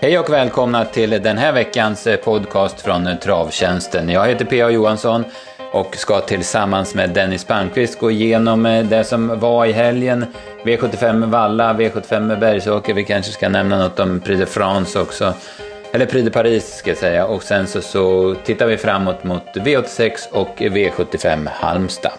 Hej och välkomna till den här veckans eh, podcast från Travtjänsten. Jag heter P.A. Johansson och ska tillsammans med Dennis Palmqvist gå igenom eh, det som var i helgen. V75 Valla, V75 Bergsåker, vi kanske ska nämna något om Prix de France också. Eller Prix de Paris ska jag säga. Och sen så, så tittar vi framåt mot V86 och V75 Halmstad.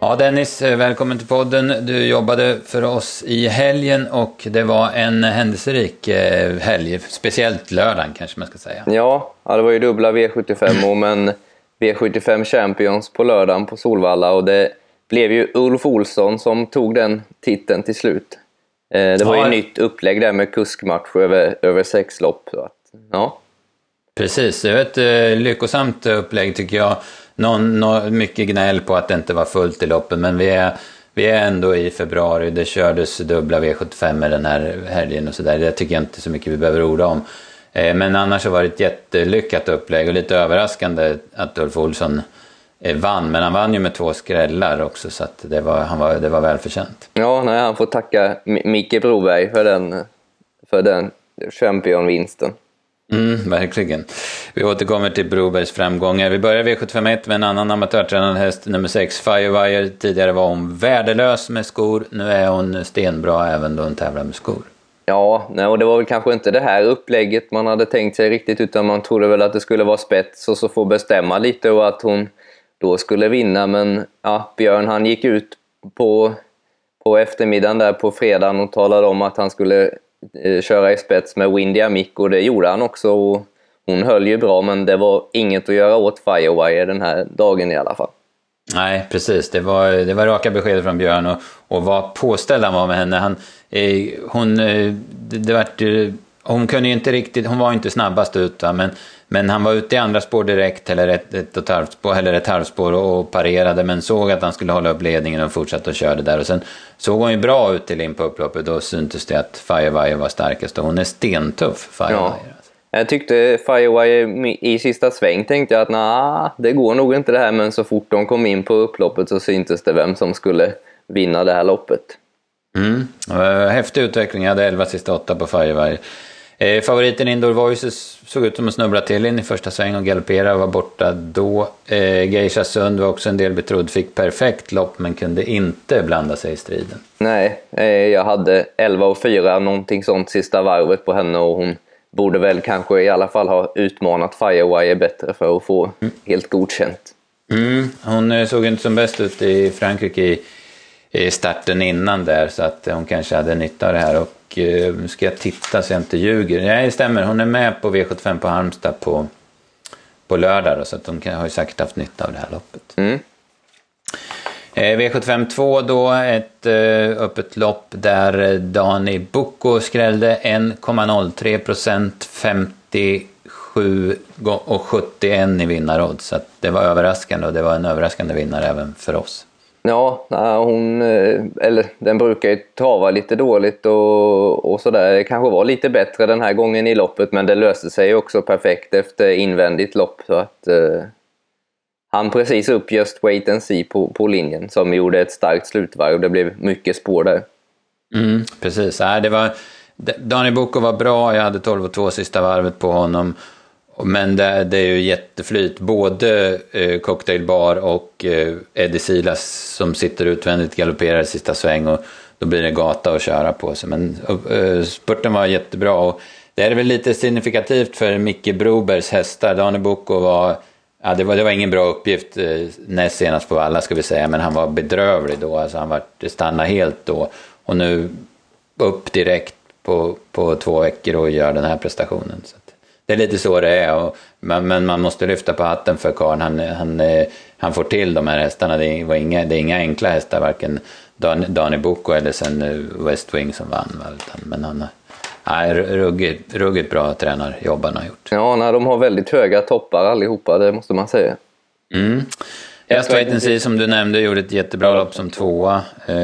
Ja, Dennis, välkommen till podden. Du jobbade för oss i helgen och det var en händelserik eh, helg, speciellt lördagen kanske man ska säga. Ja, det var ju dubbla V75 men V75 Champions på lördagen på Solvalla och det blev ju Ulf Olsson som tog den titeln till slut. Eh, det var ja. ju nytt upplägg där med kuskmatch över, över sex lopp. Så att, ja. Precis, det var ett eh, lyckosamt upplägg tycker jag någon, någon, mycket gnäll på att det inte var fullt i loppen, men vi är, vi är ändå i februari. Det kördes dubbla V75 med den här helgen och sådär. Det tycker jag inte så mycket vi behöver orda om. Eh, men annars har det varit ett jättelyckat upplägg och lite överraskande att Ulf Olsson eh, vann. Men han vann ju med två skrällar också så att det var, han var, det var välförtjänt. Ja, nej, han får tacka Micke Broberg för den, för den championvinsten. Mm, verkligen. Vi återkommer till Brobergs framgångar. Vi börjar V751 med en annan amatörtränad häst, nummer 6, Firewire. Tidigare var hon värdelös med skor, nu är hon stenbra även då hon tävlar med skor. Ja, nej, och det var väl kanske inte det här upplägget man hade tänkt sig riktigt, utan man trodde väl att det skulle vara spets och så få bestämma lite och att hon då skulle vinna. Men ja, Björn han gick ut på, på eftermiddagen där på fredagen och talade om att han skulle Eh, köra i spets med Windy Amick och det gjorde han också. Och hon höll ju bra men det var inget att göra åt Firewire den här dagen i alla fall. Nej, precis. Det var, det var raka besked från Björn och, och vad påställd han var med henne. Han, hon, eh, det, det vart, hon kunde ju inte riktigt, hon var inte snabbast ut va? men men han var ute i andra spår direkt, eller ett, ett, ett, halvspår, eller ett halvspår och parerade, men såg att han skulle hålla upp ledningen och fortsatte att köra det där. Och sen såg hon ju bra ut till in på upploppet, då syntes det att Firewire var starkast och hon är stentuff, Firewire. Ja. Jag tyckte Firewire i sista sväng tänkte jag att nah, det går nog inte det här, men så fort de kom in på upploppet så syntes det vem som skulle vinna det här loppet. Mm. Häftig utveckling, jag hade 11 sista 8 på Firewire. Eh, favoriten Indoor Voices såg ut som att snubbla till in i första sväng och galopperade var borta då. Eh, Geisha Sund var också en del betrodd, fick perfekt lopp men kunde inte blanda sig i striden. Nej, eh, jag hade 11 och 4, någonting sånt sista varvet på henne och hon borde väl kanske i alla fall ha utmanat Firewire bättre för att få mm. helt godkänt. Mm, hon eh, såg inte som bäst ut i Frankrike i, i starten innan där så att hon kanske hade nytta av det här. Och Eh, nu ska jag titta så jag inte ljuger. Nej, det stämmer. Hon är med på V75 på Halmstad på, på lördag. Då, så att hon kan, har ju säkert haft nytta av det här loppet. Mm. Eh, V75 2 då, ett uh, öppet lopp där Dani Bocco skrällde 1,03 procent, 57 och 71 i vinnarodds. Så det var överraskande och det var en överraskande vinnare även för oss. Ja, hon, eh, eller den brukar ju trava lite dåligt och, och sådär. Det kanske var lite bättre den här gången i loppet men det löste sig också perfekt efter invändigt lopp. Så att, eh, han precis upp just wait and see på, på linjen som gjorde ett starkt slutvarv det blev mycket spår där. Mm, precis, äh, det var, Daniel Boko var bra, jag hade 12 och 2 sista varvet på honom. Men det, det, är ju jätteflyt. Både eh, Cocktail Bar och eh, Eddie Silas som sitter utvändigt galopperar i sista sväng och då blir det gata att köra på sig. Men eh, spurten var jättebra och det är väl lite signifikativt för Micke Brobergs hästar. Daniel Boko var, ja, det var, det var ingen bra uppgift eh, näst senast på alla ska vi säga, men han var bedrövlig då. Alltså han var, stannade helt då och nu upp direkt på, på två veckor och gör den här prestationen. Så det är lite så det är. Och, men, men man måste lyfta på hatten för karln. Han, han, eh, han får till de här hästarna. Det, var inga, det är inga enkla hästar, varken Dan, Dani Boko eller sen eh, West Wing som vann. Utan, men han Nej, ruggigt, ruggigt bra han har gjort. Ja, nej, de har väldigt höga toppar allihopa, det måste man säga. Mm. Häst Wait som du nämnde gjorde ett jättebra lopp som tvåa. Eh,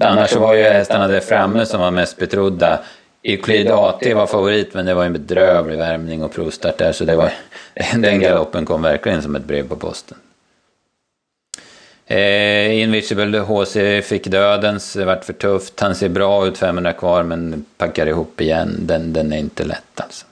annars så var ju hästarna där framme som var mest betrodda. Euclid AT var favorit men det var en bedrövlig värmning och provstart där så det var, den galoppen kom verkligen som ett brev på posten. Eh, Invisible HC fick dödens, det vart för tufft. Han ser bra ut 500 kvar men packar ihop igen. Den, den är inte lätt alltså.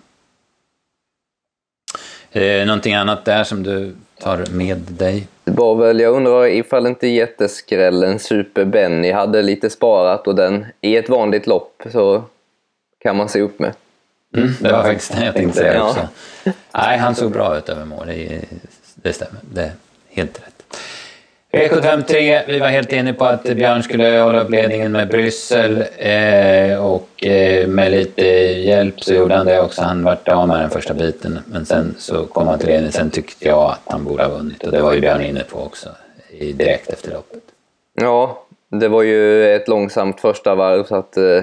Eh, någonting annat där som du tar med dig? Det var väl, jag undrar ifall inte jätteskrällen Super Benny hade lite sparat och den i ett vanligt lopp så kan man se upp med. Mm, det var faktiskt det jag tänkte säga också. Nej, han såg bra ut över mål, det, det stämmer. Det är helt rätt. V753, vi var helt eniga på att Björn skulle hålla upp ledningen med Bryssel eh, och eh, med lite hjälp så gjorde han det också. Han vart av med den första biten men sen så kom han till ledningen. Sen tyckte jag att han borde ha vunnit och det var ju Björn inne på också direkt efter loppet. Ja, det var ju ett långsamt första varv så att eh,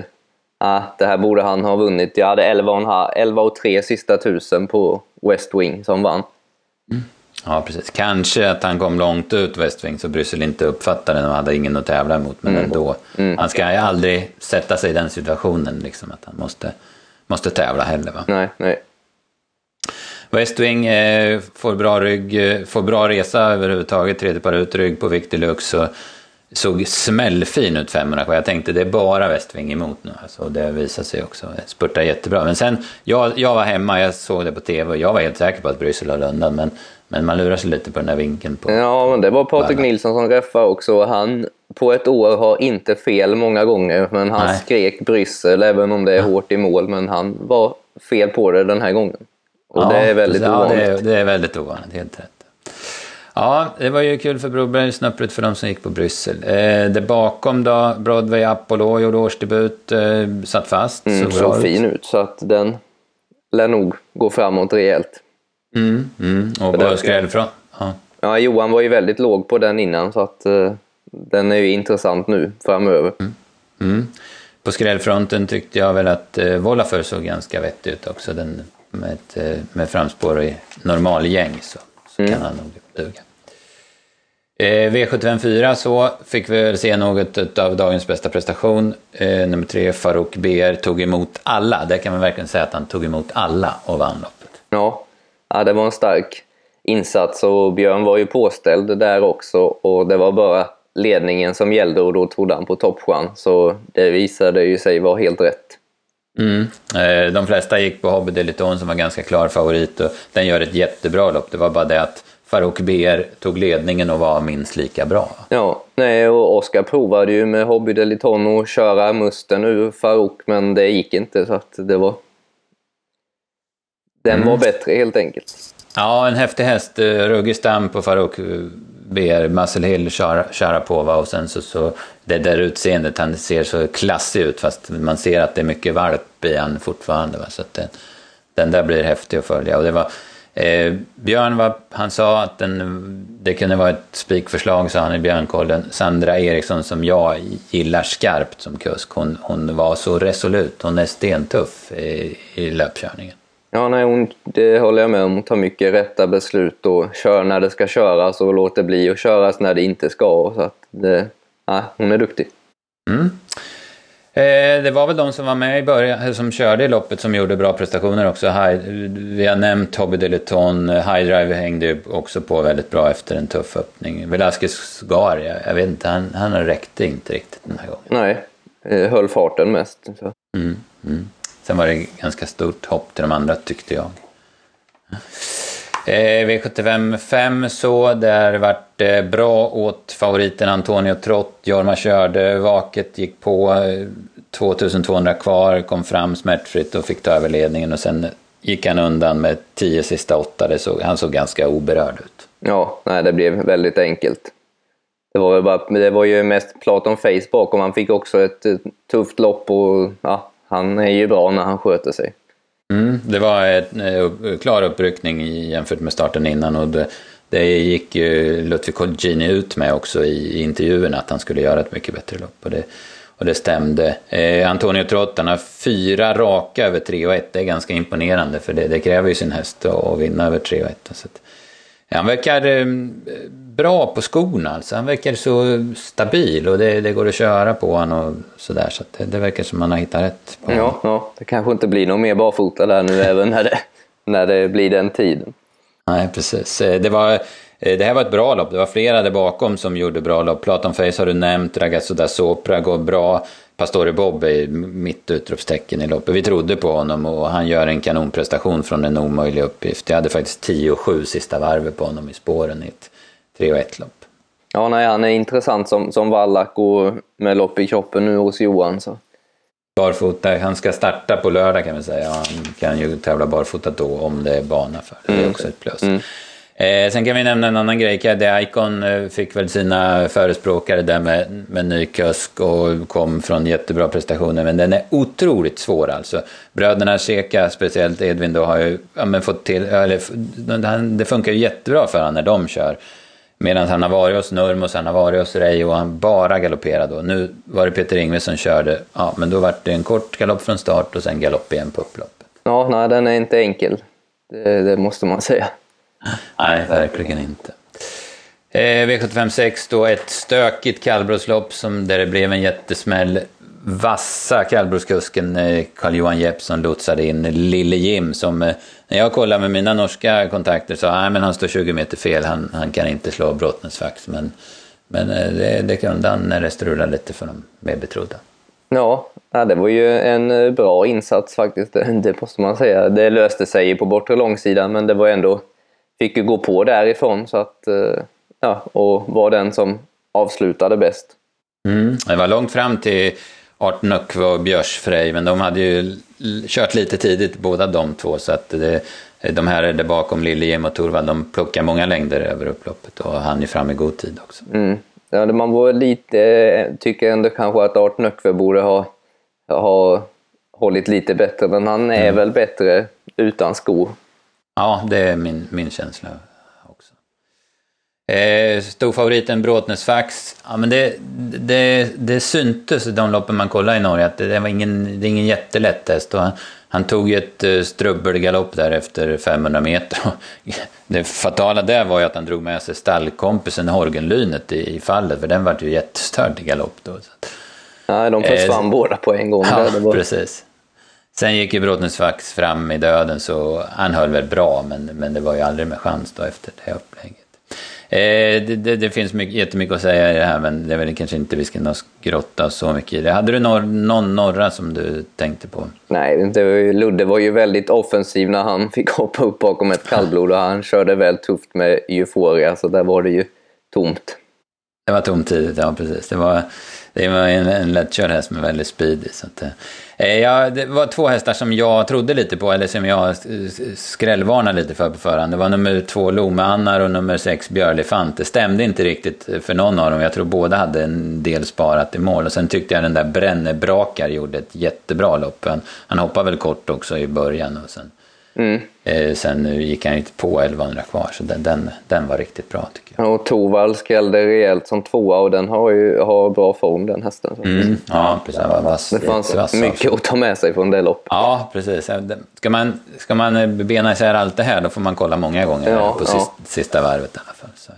ah, det här borde han ha vunnit. Jag hade 11 och, 11 och 3 sista tusen på West Wing som vann. Mm. Ja, precis. Kanske att han kom långt ut Westving så Bryssel inte uppfattade det och hade ingen att tävla emot. Men mm. ändå. Mm. Han ska ju aldrig sätta sig i den situationen liksom att han måste, måste tävla heller. Va? Nej, nej. Westwing eh, får bra rygg, eh, får bra resa överhuvudtaget, tredje par ut, rygg på Victor Lux och såg smällfin ut 500 Jag tänkte det är bara Westwing emot nu. Alltså, det visade sig också. Spurtar jättebra. Men sen, jag, jag var hemma, jag såg det på tv och jag var helt säker på att Bryssel höll undan. Men, men man lurar sig lite på den där vinkeln. På, ja, men det var Patrik Nilsson som räffade också. Han på ett år har inte fel många gånger, men han Nej. skrek Bryssel även om det är ja. hårt i mål. Men han var fel på det den här gången. Och ja, det är väldigt ja, ovanligt. Det är, det är väldigt ovanligt, helt rätt. Ja, det var ju kul för Broberg, snöpligt för de som gick på Bryssel. Eh, det bakom då, Broadway Apollo gjorde årsdebut, eh, satt fast. Mm, såg så fin ut så att den lär nog gå framåt rejält. Mm, mm. Och på skrällfront? Ja. ja, Johan var ju väldigt låg på den innan så att eh, den är ju intressant nu framöver. Mm. Mm. På skrällfronten tyckte jag väl att eh, Volaför såg ganska vettig ut också. Den, med, ett, eh, med framspår i normalgäng så, så mm. kan han nog duga. Eh, V754 så fick vi väl se något av dagens bästa prestation. Eh, nummer tre, Farouk BR, tog emot alla. Där kan man verkligen säga att han tog emot alla och vann loppet. Ja, ja det var en stark insats och Björn var ju påställd där också och det var bara ledningen som gällde och då trodde han på toppchans. Så det visade ju sig vara helt rätt. Mm. Eh, de flesta gick på Hobby Deliton som var ganska klar favorit och den gör ett jättebra lopp. Det var bara det att Farouk BR tog ledningen och var minst lika bra. Ja, nej, och Oskar provade ju med Hobby Deliton att köra musten ur Farouk, men det gick inte så att det var... Den mm. var bättre helt enkelt. Ja, en häftig häst. Eh, ruggig stam på Farouk BR. Muscle Hill Sharapova och sen så, så det där utseendet. Han ser så klassig ut fast man ser att det är mycket valp i han fortfarande. Va? Så att den, den där blir häftig att följa. Och det var Eh, Björn var, han sa att den, det kunde vara ett spikförslag, sa han i Björnkollen. Sandra Eriksson som jag gillar skarpt som kusk, hon, hon var så resolut. Hon är stentuff i, i löpkörningen. Ja, nej, hon, det håller jag med om. Hon tar mycket rätta beslut och kör när det ska köras och låter bli att köras när det inte ska. Så att det, ja, hon är duktig. Mm. Eh, det var väl de som var med i början, som körde i loppet som gjorde bra prestationer också. vi har nämnt Hobby Deleton, High Drive hängde också på väldigt bra efter en tuff öppning. Velasquez Gar, jag, jag vet inte, han, han räckte inte riktigt den här gången. Nej, eh, höll farten mest. Mm, mm. Sen var det ganska stort hopp till de andra tyckte jag. Eh, V75 5 så, där vart eh, bra åt favoriten Antonio Trott. Jorma körde, vaket gick på, eh, 2200 kvar, kom fram smärtfritt och fick ta över ledningen och sen gick han undan med 10 sista åtta. Det såg, han såg ganska oberörd ut. Ja, nej, det blev väldigt enkelt. Det var, bara, det var ju mest Platon face bakom. Han fick också ett eh, tufft lopp och ja, han är ju bra när han sköter sig. Mm, det var en eh, klar uppryckning jämfört med starten innan och det, det gick ju Ludvig Colgjini ut med också i intervjuerna att han skulle göra ett mycket bättre lopp och det, och det stämde. Eh, Antonio Trott har fyra raka över 3 och 1, det är ganska imponerande för det, det kräver ju sin häst att vinna över 3 och 1. Så att, han verkar eh, bra på skorna, alltså. han verkar så stabil och det, det går att köra på honom och sådär. Så, det, det, verkar som han har hittat rätt. På ja, ja, det kanske inte blir någon mer barfota där nu även när det, när det blir den tiden. Nej, precis. Eh, det, var, eh, det här var ett bra lopp. Det var flera där bakom som gjorde bra lopp. Platon Face har du nämnt, Ragazzo da Sopra går bra. Pastore Bob är mitt utropstecken i loppet. Vi trodde på honom och han gör en kanonprestation från en omöjlig uppgift. Jag hade faktiskt 10 och 7 sista varvet på honom i spåren i ett 3 och 1 lopp. Ja, nej, han är intressant som, som vallack och med lopp i kroppen nu hos Johan. Så. Barfota, han ska starta på lördag kan vi säga. Han kan ju tävla barfota då om det är bana för det. Det är mm. också ett plus. Mm. Eh, sen kan vi nämna en annan grej. Caddy Icon eh, fick väl sina förespråkare där med, med ny kusk och kom från jättebra prestationer. Men den är otroligt svår alltså. Bröderna Seka, speciellt Edvin då, har ju ja, men fått till... Eller, det funkar ju jättebra för honom när de kör. Medan han har varit hos Nurmos, han har varit hos Rey och han bara galopperade då. Nu var det Peter Ingves som körde, ja men då var det en kort galopp från start och sen galopp igen på upploppet. Ja, nej den är inte enkel. Det, det måste man säga. Nej, verkligen inte. Eh, V756 då, ett stökigt kallbrottslopp som där det blev en jättesmäll. Vassa kallblodskusken eh, Carl-Johan Jeppsson lotsade in Lille Jim som eh, när jag kollade med mina norska kontakter sa att han står 20 meter fel, han, han kan inte slå Brottensfax. Men, men eh, det, det kunde han när det strulade lite för de mer betrodda. Ja, det var ju en eh, bra insats faktiskt, det måste man säga. Det löste sig på bortre långsidan men det var ändå, fick ju gå på därifrån så att, eh, ja, och var den som avslutade bäst. Mm, det var långt fram till Art Nöckve och Björsfrej, men de hade ju kört lite tidigt båda de två så att det, de här där bakom Liljem och Torvald de plockar många längder över upploppet och han är fram i god tid också. Mm. Ja, man var lite, tycker ändå kanske att Art Nöckve borde ha, ha hållit lite bättre men han är mm. väl bättre utan skor. Ja, det är min, min känsla. Eh, storfavoriten Bråtnäsfax, ja men det, det, det syntes i de loppen man kollade i Norge att det, det var ingen, det är ingen jättelätt. Och han, han tog ju ett uh, strubbelgalopp där efter 500 meter. det fatala där var ju att han drog med sig stallkompisen Horgenlynet i, i fallet, för den var ju jättestörd i galopp då. Nej, de försvann eh, båda på en gång. Ja, var... precis. Sen gick ju Bråtnäsfax fram i döden så han höll väl bra, men, men det var ju aldrig med chans då efter det upplägget. Eh, det, det, det, finns mycket, jättemycket att säga i det här men det är väl kanske inte vi ska grotta så mycket i det. Hade du nor någon norra som du tänkte på? Nej, det Ludde var ju väldigt offensiv när han fick hoppa upp bakom ett kallblod och han körde väl tufft med Euphoria så där var det ju tomt. Det var tomt tidigt, ja precis. Det var, det var en, en lättkörd häst med väldigt speedy. Så att, eh, Eh, ja, det var två hästar som jag trodde lite på, eller som jag skrällvarnade lite för på förhand. Det var nummer två Lome-Annar och nummer sex Björlifant. Det stämde inte riktigt för någon av dem. Jag tror båda hade en del sparat i mål. Och sen tyckte jag den där Brännebrakar gjorde ett jättebra lopp. Han, han hoppade väl kort också i början. Och sen Mm. Eh, sen gick han inte på 1100 kvar, så den, den, den var riktigt bra tycker jag. Och Torvald skrällde rejält som tvåa och den har ju har bra form den hästen. Mm. Ja, precis. Ja, vass, det fanns vass, mycket att ta med sig från det loppet. Ja, precis. Ska man, ska man bena isär allt det här då får man kolla många gånger ja, på ja. sista varvet i alla fall. Så det.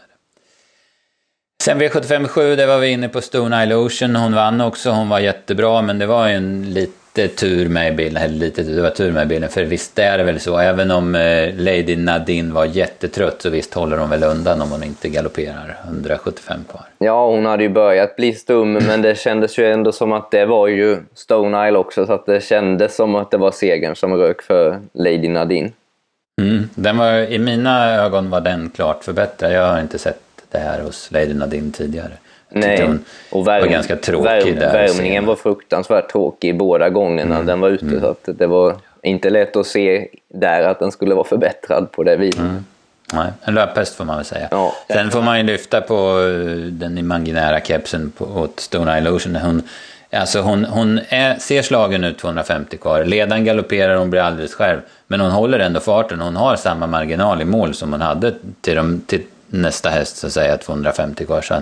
Sen V75 det var vi inne på Stone Isle Ocean. Hon vann också, hon var jättebra men det var ju en lite lite tur med i bilden, eller lite, det var tur med i bilden, för visst är det väl så, även om eh, Lady Nadine var jättetrött så visst håller hon väl undan om hon inte galopperar 175 kvar. Ja, hon hade ju börjat bli stum, men det kändes ju ändå som att det var ju Stone Isle också, så att det kändes som att det var segern som rök för Lady Nadine. Mm, den var, I mina ögon var den klart förbättrad, jag har inte sett det här hos Lady Nadine tidigare. Nej, och värm, var ganska tråkig värm, där värmningen var fruktansvärt tråkig båda gångerna mm. den var ute. Mm. Så att det var inte lätt att se där att den skulle vara förbättrad på det viset. Mm. Nej, en löphäst får man väl säga. Ja. Sen får man ju lyfta på eh, den imaginära kepsen på, åt Stone Isle Ocean. Hon, alltså hon, hon är, ser slagen ut 250 kvar. Ledaren galopperar, hon blir alldeles själv. Men hon håller ändå farten. Hon har samma marginal i mål som hon hade till, de, till nästa häst, så att säga, 250 kvar. Så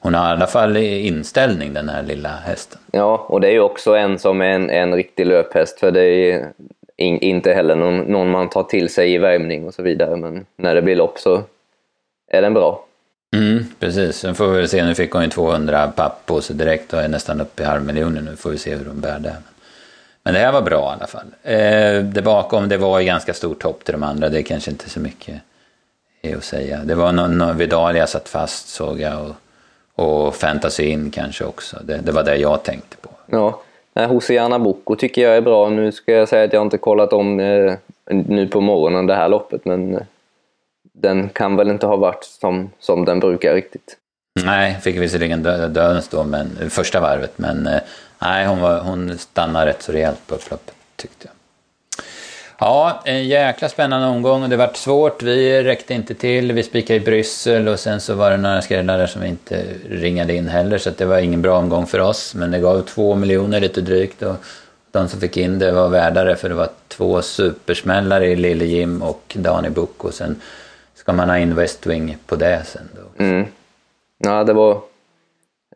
hon har i alla fall inställning den här lilla hästen. Ja, och det är ju också en som är en, en riktig löphäst för det är in, inte heller någon, någon, man tar till sig i värmning och så vidare men när det blir lopp så är den bra. Mm, precis, sen får vi se. Nu fick hon ju 200 papp på sig direkt och är nästan uppe i halvmiljonen nu. får vi se hur hon bär det. Men det här var bra i alla fall. Eh, det bakom, det var ju ganska stort hopp till de andra. Det är kanske inte så mycket att säga. Det var någon, någon Vidalia satt fast såg jag. Och, och Fantasy In kanske också. Det, det var det jag tänkte på. Ja, Hosiana Boko tycker jag är bra. Nu ska jag säga att jag inte kollat om eh, nu på morgonen det här loppet, men eh, den kan väl inte ha varit som, som den brukar riktigt. Nej, fick visserligen dö, dödens då, men, första varvet, men eh, nej, hon, var, hon stannade rätt så rejält på upploppet tyckte jag. Ja, en jäkla spännande omgång och det vart svårt. Vi räckte inte till. Vi spikade i Bryssel och sen så var det några skrällar där som vi inte ringade in heller så det var ingen bra omgång för oss. Men det gav två miljoner lite drygt och de som fick in det var värdare för det var två supersmällare i Lille Jim och Dani Book och sen ska man ha in Westwing på det sen då. Mm. Ja, det var...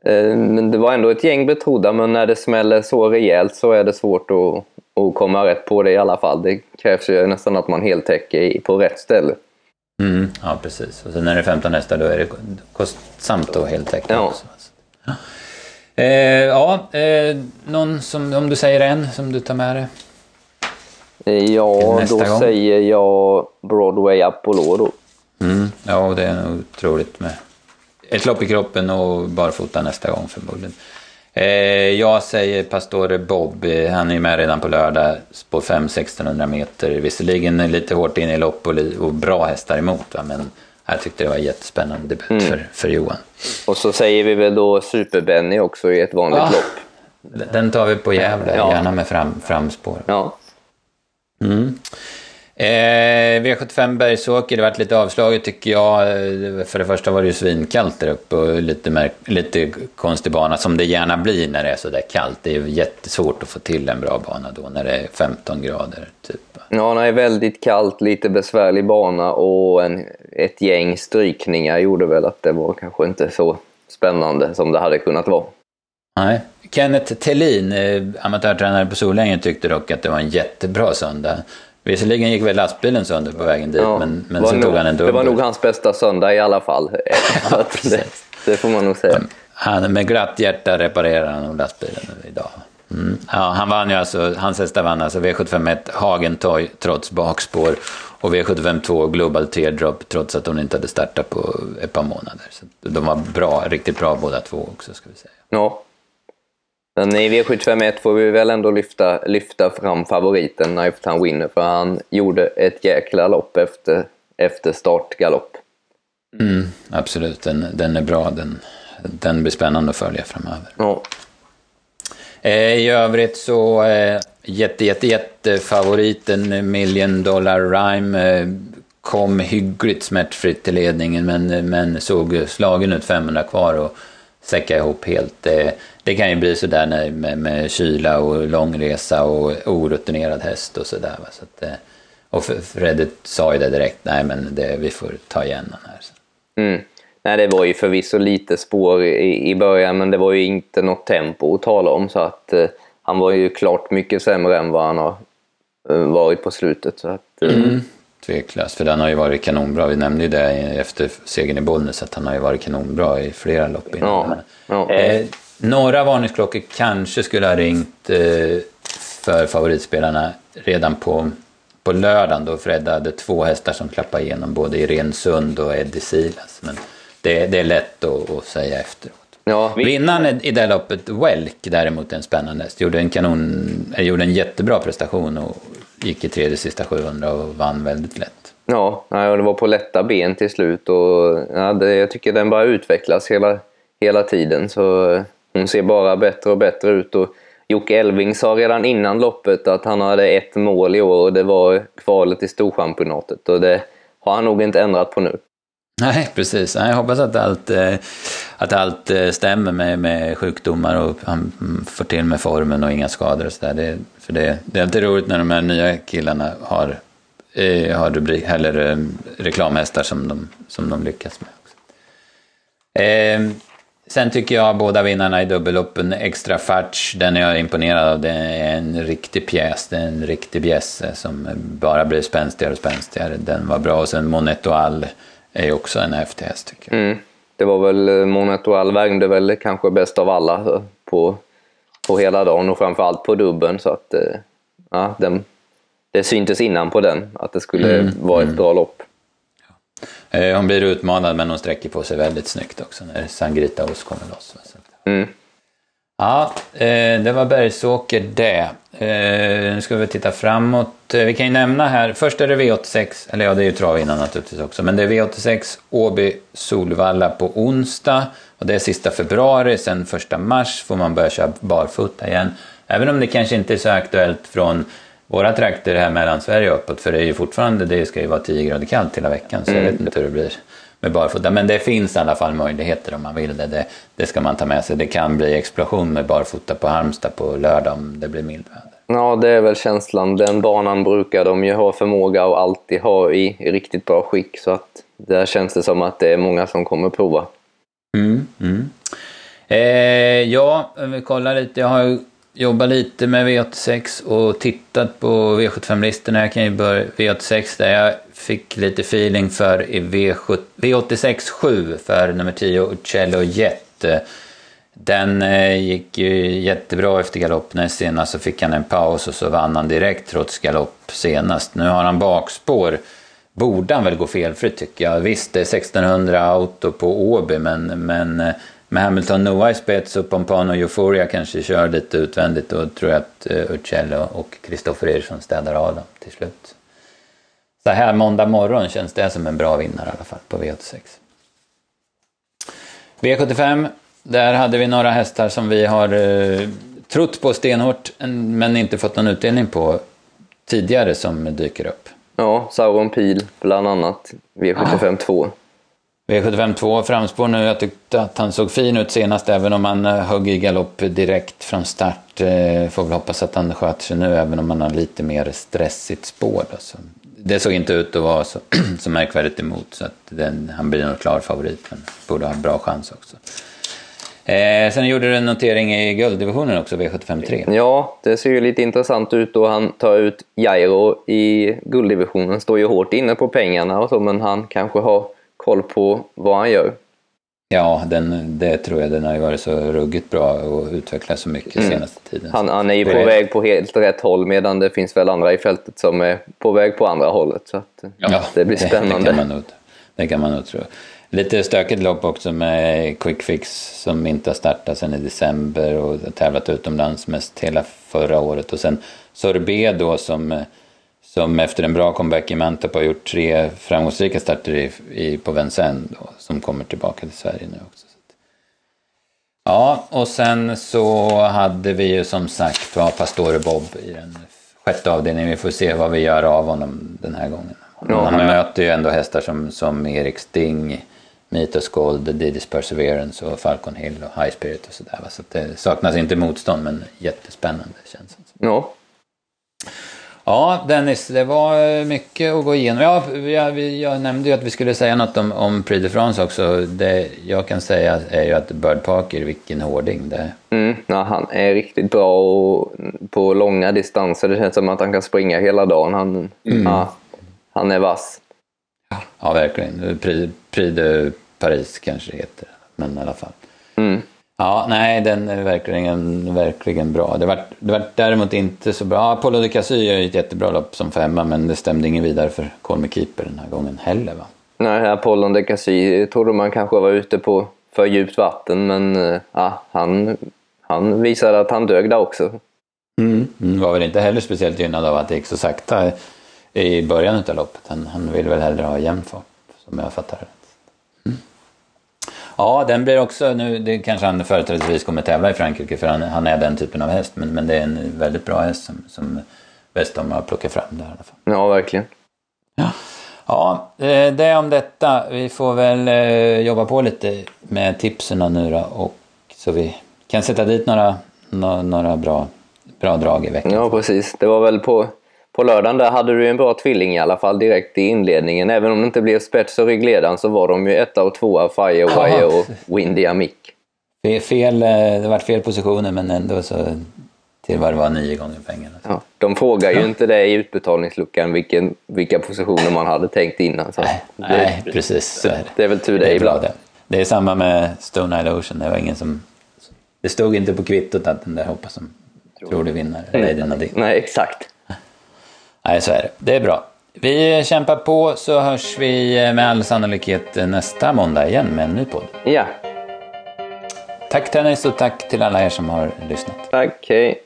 Eh, men det var ändå ett gäng betrodda men när det smäller så rejält så är det svårt att och komma rätt på det i alla fall. Det krävs ju nästan att man heltäcker på rätt ställe. Mm, ja, precis. Och sen när det är 15 hästar då är det kostsamt att heltäcka ja. Ja, eh, ja eh, någon som, om du säger en som du tar med dig? Eh, ja, då gång. säger jag Broadway Apollo då. Mm, ja, det är nog otroligt med ett lopp i kroppen och barfota nästa gång förmodligen. Eh, jag säger Pastore Bob, han är med redan på lördag på 5-1600 meter. Visserligen lite hårt in i lopp och, och bra hästar emot, va? men jag tyckte det var jättespännande debut mm. för, för Johan. Och så säger vi väl då Super-Benny också i ett vanligt ja. lopp. Den tar vi på Gävle, ja. gärna med fram, framspår. Ja. Mm. Eh, V75 Bergsåker, det varit lite avslaget tycker jag. Eh, för det första var det ju svinkallt där uppe och lite, lite konstig bana som det gärna blir när det är så där kallt. Det är jättesvårt att få till en bra bana då när det är 15 grader. Typ. Ja, det är väldigt kallt, lite besvärlig bana och en, ett gäng strykningar gjorde väl att det var kanske inte så spännande som det hade kunnat vara. Nej. Kenneth Tellin, eh, amatörtränare på Solängen, tyckte dock att det var en jättebra söndag. Visserligen gick väl lastbilen sönder på vägen dit, ja, men, men sen nog, tog han en dubbel. Det var nog hans bästa söndag i alla fall. ja, det, det, får man nog säga. Han, med glatt hjärta reparerar han lastbilen idag. Mm. Ja, han vann ju alltså, hans hästar vann alltså V751 Hagentoy trots bakspår och V75 2 Global Teardrop trots att hon inte hade startat på ett par månader. Så de var bra, riktigt bra båda två också ska vi säga. Ja, men i V751 får vi väl ändå lyfta, lyfta fram favoriten Knife Town Winner för han gjorde ett jäkla lopp efter, efter startgalopp. Mm, absolut, den, den är bra. Den, den blir spännande att följa framöver. Ja. Eh, I övrigt så eh, jätte, jätte, jätte favoriten Million Dollar Rhyme eh, kom hyggligt smärtfritt till ledningen men, men såg slagen ut 500 kvar och säcka ihop helt. Det, det kan ju bli sådär när, med, med kyla och långresa och orutinerad häst och sådär. Så att, eh, och Fredde sa ju det direkt, nej men det, vi får ta igen den här. Mm. Nej, det var ju förvisso lite spår i, i början, men det var ju inte något tempo att tala om. Så att eh, han var ju klart mycket sämre än vad han har eh, varit på slutet. Så att, eh, mm. Tveklöst, för den har ju varit kanonbra. Vi nämnde ju det efter segern i Bollnäs att han har ju varit kanonbra i flera lopp innan. Ja, ja. Eh, några varningsklockor kanske skulle ha ringt eh, för favoritspelarna redan på, på lördagen då Fred hade två hästar som klappade igenom både Irene Sund och Eddie Silas. Men det, det är lätt att, att säga efteråt. Ja, vi... Vinnaren i det loppet, Welk, däremot en spännande häst, gjorde en, kanon, gjorde en jättebra prestation och gick i tredje sista 700 och vann väldigt lätt. Ja, det var på lätta ben till slut och ja, det, jag tycker den bara utvecklas hela, hela tiden. Så hon ser bara bättre och bättre ut. Och Jocke Elving sa redan innan loppet att han hade ett mål i år och det var kvalet i Storchampionatet. Och det har han nog inte ändrat på nu. Nej, precis. Jag hoppas att allt, eh, att allt eh, stämmer med, med sjukdomar och han får till med formen och inga skador och sådär. Det, för det, det är alltid roligt när de här nya killarna har, eh, har rubrik, eller, reklamhästar som de, som de lyckas med. Också. Eh, sen tycker jag båda vinnarna i dubbelloppen, Extra Fatch, den är jag imponerad av. Det är en riktig pjäs, det är en riktig bjässe som bara blir spänstigare och spänstigare. Den var bra. Och sen Moneto All är också en häftig häst tycker jag. Mm. Det var väl eh, Monetoal värmde väl kanske bäst av alla eh, på, på hela dagen och framförallt på dubben så att eh, ja, den, det syntes innan på den att det skulle Mm, vara ett bra lopp. Eh, Hon blir utmanad men hon sträcker på sig väldigt snyggt också när Sangrita Os kommer loss. Mm. Ja, eh, det var Bergsåker det. Eh, Nu ska vi titta framåt. Vi kan ju nämna här, först är det V86, eller ja det är ju trav innan naturligtvis också, men det är V86 Åby Solvalla på onsdag och det är sista februari, sen första mars får man börja köra barfota igen. Även om det kanske inte är så aktuellt från våra trakter här mellan Sverige och uppåt, för det är ju fortfarande, det ska ju vara 10 grader kallt hela veckan, så jag vet inte hur det blir med barfota. Men det finns i alla fall möjligheter om man vill det. det. Det ska man ta med sig. Det kan bli explosion med barfota på Halmstad på lördag om det blir mildväder. Ja, det är väl känslan. Den banan brukar de ju ha förmåga och alltid ha i, i riktigt bra skick så att där känns det som att det är många som kommer prova. Mm, mm. Eh, ja, om vi kollar lite. Jag har jobbat lite med V86 och tittat på V75-listorna. Jag kan ju börja V86 där jag fick lite feeling för i V7, V86 7 för nummer 10 Uccello Jet. Den eh, gick ju jättebra efter galopp näst senast så fick han en paus och så vann han direkt trots galopp senast. Nu har han bakspår. Borde han väl gå felfritt tycker jag. Visst, det är 1600 auto på Åby men, men eh, med Hamilton Noah i spets och Pompano Euphoria kanske kör lite utvändigt då tror jag att eh, uh, Uccello och Kristoffer Eriksson städar av dem till slut. Så här måndag morgon känns det som en bra vinnare i alla fall på V86. V75, där hade vi några hästar som vi har eh, trott på stenhårt men inte fått någon utdelning på tidigare som dyker upp. Ja, Sauron Pil bland annat, V75 2. V75 2 framspår nu. Jag tyckte att han såg fin ut senast även om han eh, högg i galopp direkt från start. Eh, får väl hoppas att han sköter sig nu även om han har lite mer stressigt spår. Det såg inte ut att vara så, så märkvärdigt emot så att den, han blir nog klar favorit men borde ha en bra chans också. Eh, sen gjorde du en notering i gulddivisionen också, V75 3. Ja, det ser ju lite intressant ut då han tar ut Jairo i gulddivisionen. Står ju hårt inne på pengarna och så, men han kanske har koll på vad han gör. Ja, den, det tror jag. Den har ju varit så ruggigt bra och utvecklats så mycket senaste tiden. Han, han är ju på Det- väg på helt rätt håll medan det finns väl andra i fältet som är på väg på andra hållet. Så att, Ja, det blir Det, spännande. kan man nog, det kan man nog tro. Lite stökigt lopp också med Quick Fix som inte har startat sedan i december och tävlat utomlands mest hela förra året. Och sen Sorbet då som, som efter en bra comeback i Mantorp har gjort tre framgångsrika starter i, i, på Vincennes då, som kommer tillbaka till Sverige nu också. Så Ja, och sen så hade vi ju som sagt var Pastore Bob i den sjätte avdelningen. Vi får se vad vi gör av honom den här gången. Ja, han möter ju ändå hästar som, som Erik Sting, Mitos Gold, Didis Perseverance och Falcon Hill och High Spirit och sådär. Så att det saknas inte motstånd men jättespännande känns det som. Ja, Ja, Dennis, det var mycket att gå igenom. Ja, jag, jag nämnde ju att vi skulle säga något om, om Prix de France också. Det jag kan säga är ju att Bird Parker, vilken hårding det är. mm, ja, han är riktigt bra och på långa distanser. Det känns som att han kan springa hela dagen. Han, ja, han är vass. Ja, verkligen. Prix, Prix de Paris kanske det heter, men i alla fall. Mm. Ja, nej, den är verkligen, verkligen bra. Det var, det var däremot inte så bra. Ja, Apollo de Cassy är ett jättebra lopp som femma, men det stämde ingen vidare för Colmy Keeper den här gången heller. Va? Nej, Apollon de Cassy trodde man kanske var ute på för djupt vatten men eh, ja, han, han visade att han dög där också. Mm. Var väl inte heller speciellt gynnad av att det gick så sakta i början av loppet. Han, han vill väl hellre ha jämn fart, som jag fattar det. Ja, den blir också, nu, det kanske han företrädesvis kommer tävla i Frankrike för han, han är den typen av häst, men, men det är en väldigt bra häst som, som Westham har plockat fram där i alla fall. Ja, verkligen. Ja, eh, det om detta. Vi får väl eh, jobba på lite med tipsen nu då, och så vi kan sätta dit några, nå- några bra, bra drag i veckan. Ja, precis. Det var väl på, på lördagen där hade du en bra tvilling i alla fall direkt i inledningen. Även om det inte blev spets och ryggledaren så var de ju etta och tvåa, Firewire Ja. och Windy Amick. Fe- Fel, eh, det var fel positioner men ändå så till vad det var nio gånger pengarna. Ja, de frågar ju inte dig i utbetalningsluckan vilken, vilka positioner man hade tänkt innan. Så Nej, det, nej precis. Är det. det är väl tur det, Det är ibland. det. Det är samma med Stone Isle Ocean. Det var ingen som... Det stod inte på kvittot att den där hoppas som trolig vinnare. Lady Nadine. Nej, exakt. Nej, så är det. Det är bra. Vi kämpar på så hörs vi med all sannolikhet nästa måndag igen med en ny podd. Ja, Tack tennis och tack till alla er som har lyssnat. tack. Hej.